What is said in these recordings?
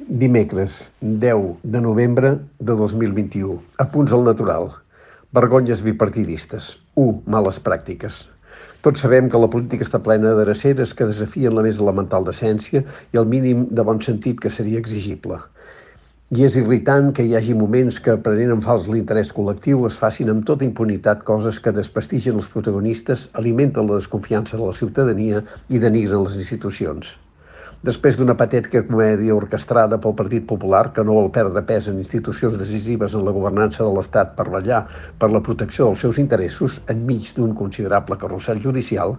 Dimecres, 10 de novembre de 2021. Apunts al natural. Vergonyes bipartidistes. 1. Males pràctiques. Tots sabem que la política està plena d'areceres que desafien la més elemental decència i el mínim de bon sentit que seria exigible. I és irritant que hi hagi moments que, prenent en fals l'interès col·lectiu, es facin amb tota impunitat coses que desprestigen els protagonistes, alimenten la desconfiança de la ciutadania i denigren les institucions. Després d'una patètica comèdia orquestrada pel Partit Popular, que no vol perdre pes en institucions decisives en la governança de l'Estat per ballar per la protecció dels seus interessos, enmig d'un considerable carrusel judicial,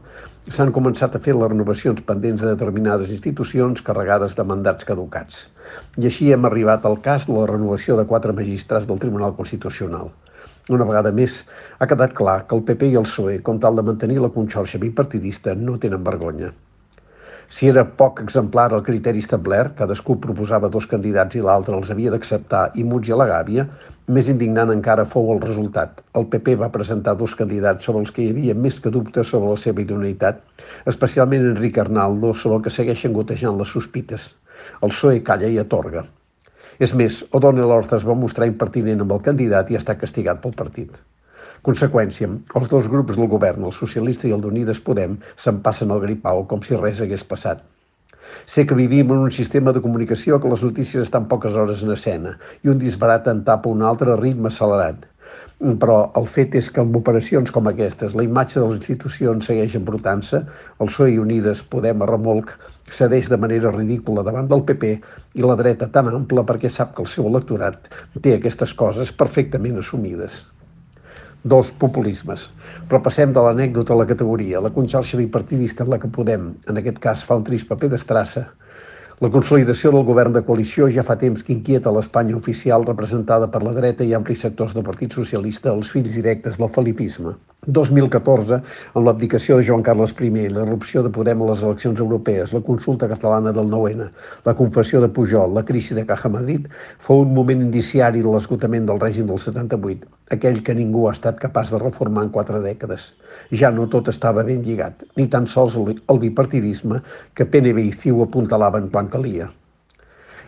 s'han començat a fer les renovacions pendents de determinades institucions carregades de mandats caducats. I així hem arribat al cas de la renovació de quatre magistrats del Tribunal Constitucional. Una vegada més, ha quedat clar que el PP i el PSOE, com tal de mantenir la conxorxa bipartidista, no tenen vergonya. Si era poc exemplar el criteri establert, cadascú proposava dos candidats i l'altre els havia d'acceptar i i a la gàbia, més indignant encara fou el resultat. El PP va presentar dos candidats sobre els que hi havia més que dubtes sobre la seva idoneïtat, especialment Enric Arnaldo, sobre el que segueixen gotejant les sospites. El PSOE calla i atorga. És més, O'Donnell Horta es va mostrar impertinent amb el candidat i està castigat pel partit. Conseqüència, els dos grups del govern, el socialista i el d'Unides Podem, se'n passen el gripau com si res hagués passat. Sé que vivim en un sistema de comunicació que les notícies estan poques hores en escena i un disbarat en tapa un altre ritme accelerat. Però el fet és que amb operacions com aquestes la imatge de les institucions segueix embrutant-se, el PSOE i Unides Podem a remolc cedeix de manera ridícula davant del PP i la dreta tan ampla perquè sap que el seu electorat té aquestes coses perfectament assumides dos populismes. Però passem de l'anècdota a la categoria. La conxorxa bipartidista en la que Podem, en aquest cas, fa un trist paper d'estrassa, la consolidació del govern de coalició ja fa temps que inquieta l'Espanya oficial representada per la dreta i amplis sectors del Partit Socialista, els fills directes del felipisme. 2014, amb l'abdicació de Joan Carles I, l'erupció de Podem a les eleccions europees, la consulta catalana del 9-N, la confessió de Pujol, la crisi de Caja Madrid, fou un moment indiciari de l'esgotament del règim del 78, aquell que ningú ha estat capaç de reformar en quatre dècades. Ja no tot estava ben lligat, ni tan sols el bipartidisme que PNB i CiU apuntalaven quan calia.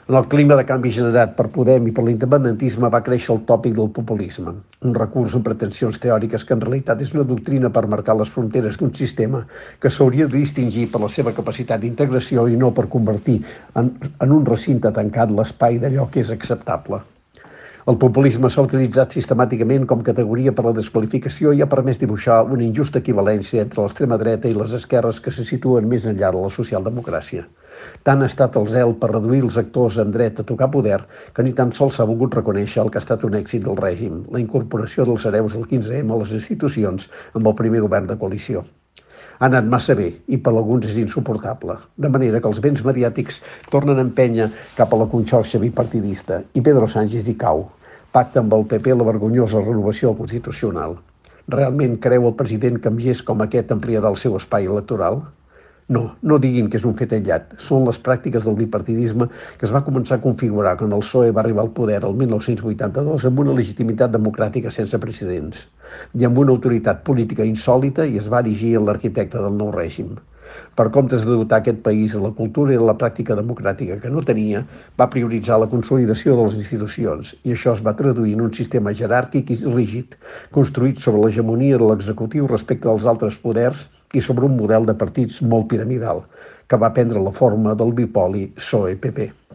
En el clima de canvi generat per Podem i per l'independentisme va créixer el tòpic del populisme, un recurs amb pretensions teòriques que en realitat és una doctrina per marcar les fronteres d'un sistema que s'hauria de distingir per la seva capacitat d'integració i no per convertir en, en un recinte tancat l'espai d'allò que és acceptable. El populisme s'ha utilitzat sistemàticament com categoria per la desqualificació i ha permès dibuixar una injusta equivalència entre l'extrema dreta i les esquerres que se situen més enllà de la socialdemocràcia. Tant ha estat el zel per reduir els actors en dret a tocar poder que ni tan sols s'ha volgut reconèixer el que ha estat un èxit del règim, la incorporació dels hereus del 15M a les institucions amb el primer govern de coalició ha anat massa bé i per alguns és insuportable. De manera que els béns mediàtics tornen a empènyer cap a la conxorxa bipartidista i Pedro Sánchez hi cau. Pacta amb el PP la vergonyosa renovació constitucional. Realment creu el president que amb com aquest ampliarà el seu espai electoral? No, no diguin que és un fet aïllat. Són les pràctiques del bipartidisme que es va començar a configurar quan el PSOE va arribar al poder el 1982 amb una legitimitat democràtica sense precedents i amb una autoritat política insòlita i es va erigir en l'arquitecte del nou règim. Per comptes de dotar aquest país de la cultura i de la pràctica democràtica que no tenia, va prioritzar la consolidació de les institucions i això es va traduir en un sistema jeràrquic i rígid, construït sobre l'hegemonia de l'executiu respecte als altres poders i sobre un model de partits molt piramidal, que va prendre la forma del bipoli PSOE-PP.